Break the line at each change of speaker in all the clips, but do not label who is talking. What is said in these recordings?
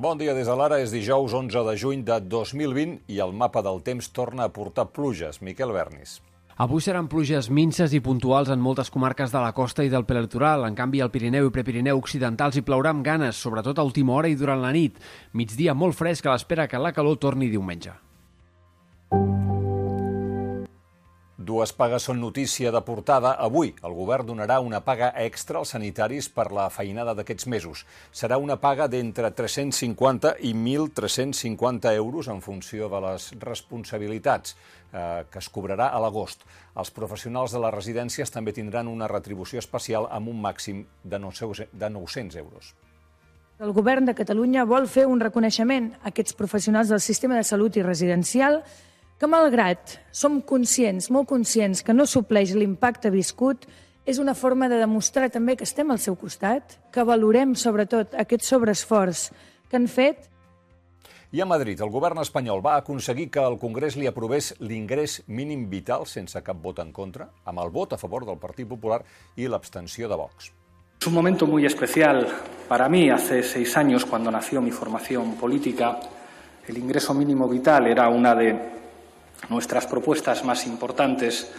Bon dia des de l'ara, és dijous 11 de juny de 2020 i el mapa del temps torna a portar pluges. Miquel Bernis.
Avui seran pluges minces i puntuals en moltes comarques de la costa i del prelitoral. En canvi, al Pirineu i Prepirineu occidentals hi plourà amb ganes, sobretot a última hora i durant la nit. Migdia molt fresc a l'espera que la calor torni diumenge.
Dues pagues són notícia de portada. Avui el govern donarà una paga extra als sanitaris per la feinada d'aquests mesos. Serà una paga d'entre 350 i 1.350 euros en funció de les responsabilitats eh, que es cobrarà a l'agost. Els professionals de les residències també tindran una retribució especial amb un màxim de 900 euros.
El govern de Catalunya vol fer un reconeixement a aquests professionals del sistema de salut i residencial que malgrat som conscients, molt conscients, que no supleix l'impacte viscut, és una forma de demostrar també que estem al seu costat, que valorem sobretot aquest sobreesforç que han fet.
I a Madrid, el govern espanyol va aconseguir que el Congrés li aprovés l'ingrés mínim vital sense cap vot en contra, amb el vot a favor del Partit Popular i l'abstenció de Vox.
Es un momento muy especial para mí. Hace seis años, cuando nació mi formación política, el ingreso mínimo vital era una de nuestras propuestas más importantes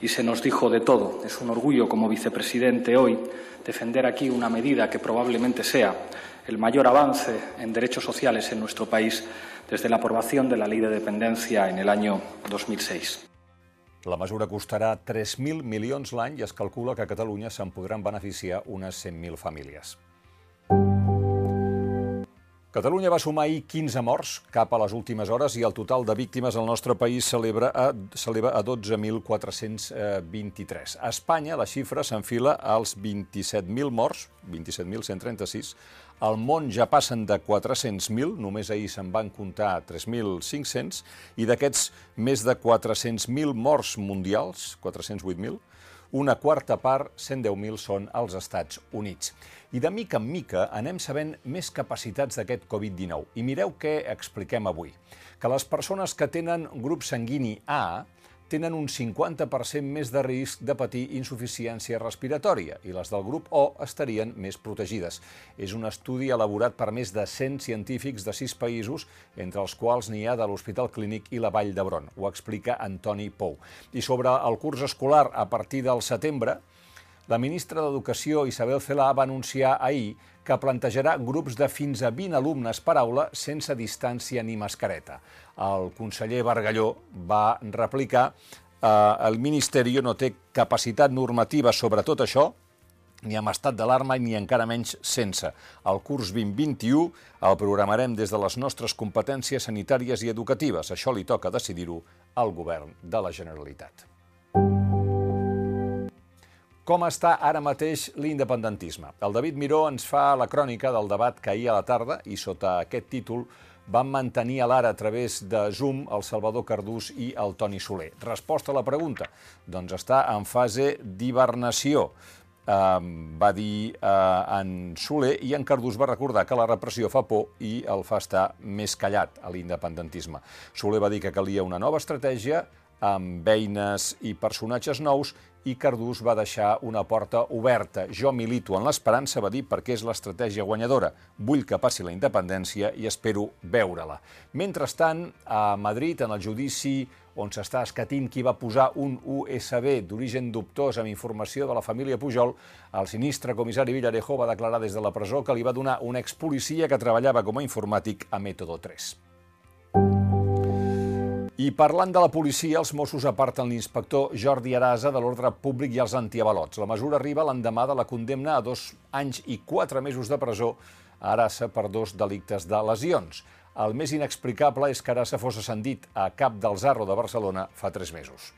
y se nos dijo de todo. Es un orgullo como vicepresidente hoy defender aquí una medida que probablemente sea el mayor avance en derechos sociales en nuestro país desde la aprobación de la Ley de Dependencia en el año 2006.
La mesura costarà 3.000 milions l'any i es calcula que a Catalunya se'n podran beneficiar unes 100.000 famílies. Catalunya va sumar ahir 15 morts cap a les últimes hores i el total de víctimes al nostre país s'eleva a, a 12.423. A Espanya la xifra s'enfila als 27.000 morts, 27.136. Al món ja passen de 400.000, només ahir se'n van comptar 3.500, i d'aquests més de 400.000 morts mundials, 408.000, una quarta part, 110.000, són als Estats Units. I de mica en mica anem sabent més capacitats d'aquest Covid-19. I mireu què expliquem avui. Que les persones que tenen grup sanguini A tenen un 50% més de risc de patir insuficiència respiratòria i les del grup O estarien més protegides. És un estudi elaborat per més de 100 científics de 6 països, entre els quals n'hi ha de l'Hospital Clínic i la Vall d'Hebron. Ho explica Antoni Pou. I sobre el curs escolar a partir del setembre, la ministra d'Educació, Isabel Celà, va anunciar ahir que plantejarà grups de fins a 20 alumnes per aula sense distància ni mascareta. El conseller Bargalló va replicar eh, el Ministeri no té capacitat normativa sobre tot això, ni amb estat d'alarma ni encara menys sense. El curs 2021 el programarem des de les nostres competències sanitàries i educatives. Això li toca decidir-ho al govern de la Generalitat. Com està ara mateix l'independentisme? El David Miró ens fa la crònica del debat que ahir a la tarda i sota aquest títol van mantenir a l'ara a través de Zoom el Salvador Cardús i el Toni Soler. Resposta a la pregunta? Doncs està en fase d'hibernació. Um, va dir uh, en Soler i en Cardús va recordar que la repressió fa por i el fa estar més callat a l'independentisme. Soler va dir que calia una nova estratègia amb eines i personatges nous i Cardús va deixar una porta oberta. Jo milito en l'esperança, va dir, perquè és l'estratègia guanyadora. Vull que passi la independència i espero veure-la. Mentrestant, a Madrid, en el judici on s'està escatint qui va posar un USB d'origen dubtós amb informació de la família Pujol, el sinistre comissari Villarejo va declarar des de la presó que li va donar un expolicia que treballava com a informàtic a Método 3. I parlant de la policia, els Mossos aparten l'inspector Jordi Arasa de l'ordre públic i els antiavalots. La mesura arriba l'endemà de la condemna a dos anys i quatre mesos de presó a Arasa per dos delictes de lesions. El més inexplicable és que Arasa fos ascendit a cap del Zarro de Barcelona fa tres mesos.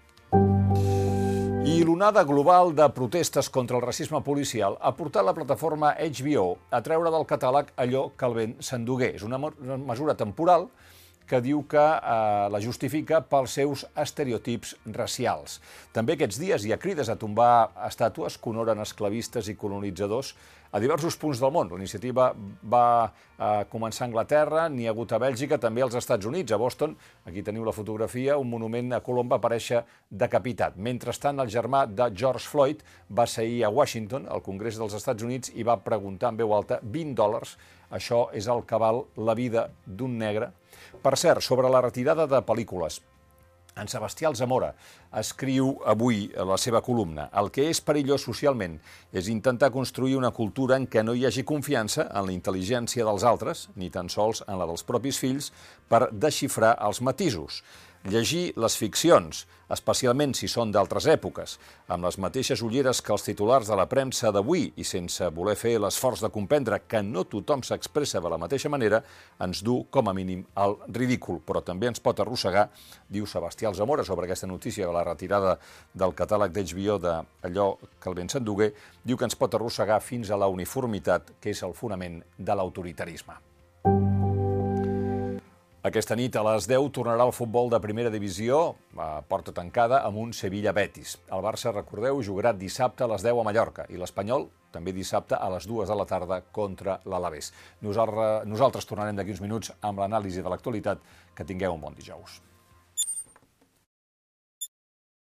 I l'onada global de protestes contra el racisme policial ha portat la plataforma HBO a treure del catàleg allò que el vent s'endugué. És una mesura temporal que diu que eh, la justifica pels seus estereotips racials. També aquests dies hi ha crides a tombar estàtues que honoren esclavistes i colonitzadors a diversos punts del món. La iniciativa va eh, començar a Anglaterra, n'hi ha hagut a Bèlgica, també als Estats Units, a Boston. Aquí teniu la fotografia, un monument a Colom va aparèixer decapitat. Mentrestant, el germà de George Floyd va ser a Washington, al Congrés dels Estats Units, i va preguntar en veu alta 20 dòlars Això és el que val la vida d'un negre. Per cert, sobre la retirada de pel·lícules, en Sebastià Alzamora escriu avui a la seva columna el que és perillós socialment és intentar construir una cultura en què no hi hagi confiança en la intel·ligència dels altres, ni tan sols en la dels propis fills, per desxifrar els matisos llegir les ficcions, especialment si són d'altres èpoques, amb les mateixes ulleres que els titulars de la premsa d'avui i sense voler fer l'esforç de comprendre que no tothom s'expressa de la mateixa manera, ens du, com a mínim, al ridícul, però també ens pot arrossegar, diu Sebastià Alzamora sobre aquesta notícia de la retirada del catàleg d'HBO d'allò que el vent s'endugué, diu que ens pot arrossegar fins a la uniformitat, que és el fonament de l'autoritarisme. Aquesta nit a les 10 tornarà el futbol de primera divisió a porta tancada amb un Sevilla-Betis. El Barça, recordeu, jugarà dissabte a les 10 a Mallorca i l'Espanyol també dissabte a les 2 de la tarda contra l'Alavés. Nosaltres, nosaltres tornarem d'aquí uns minuts amb l'anàlisi de l'actualitat. Que tingueu un bon dijous.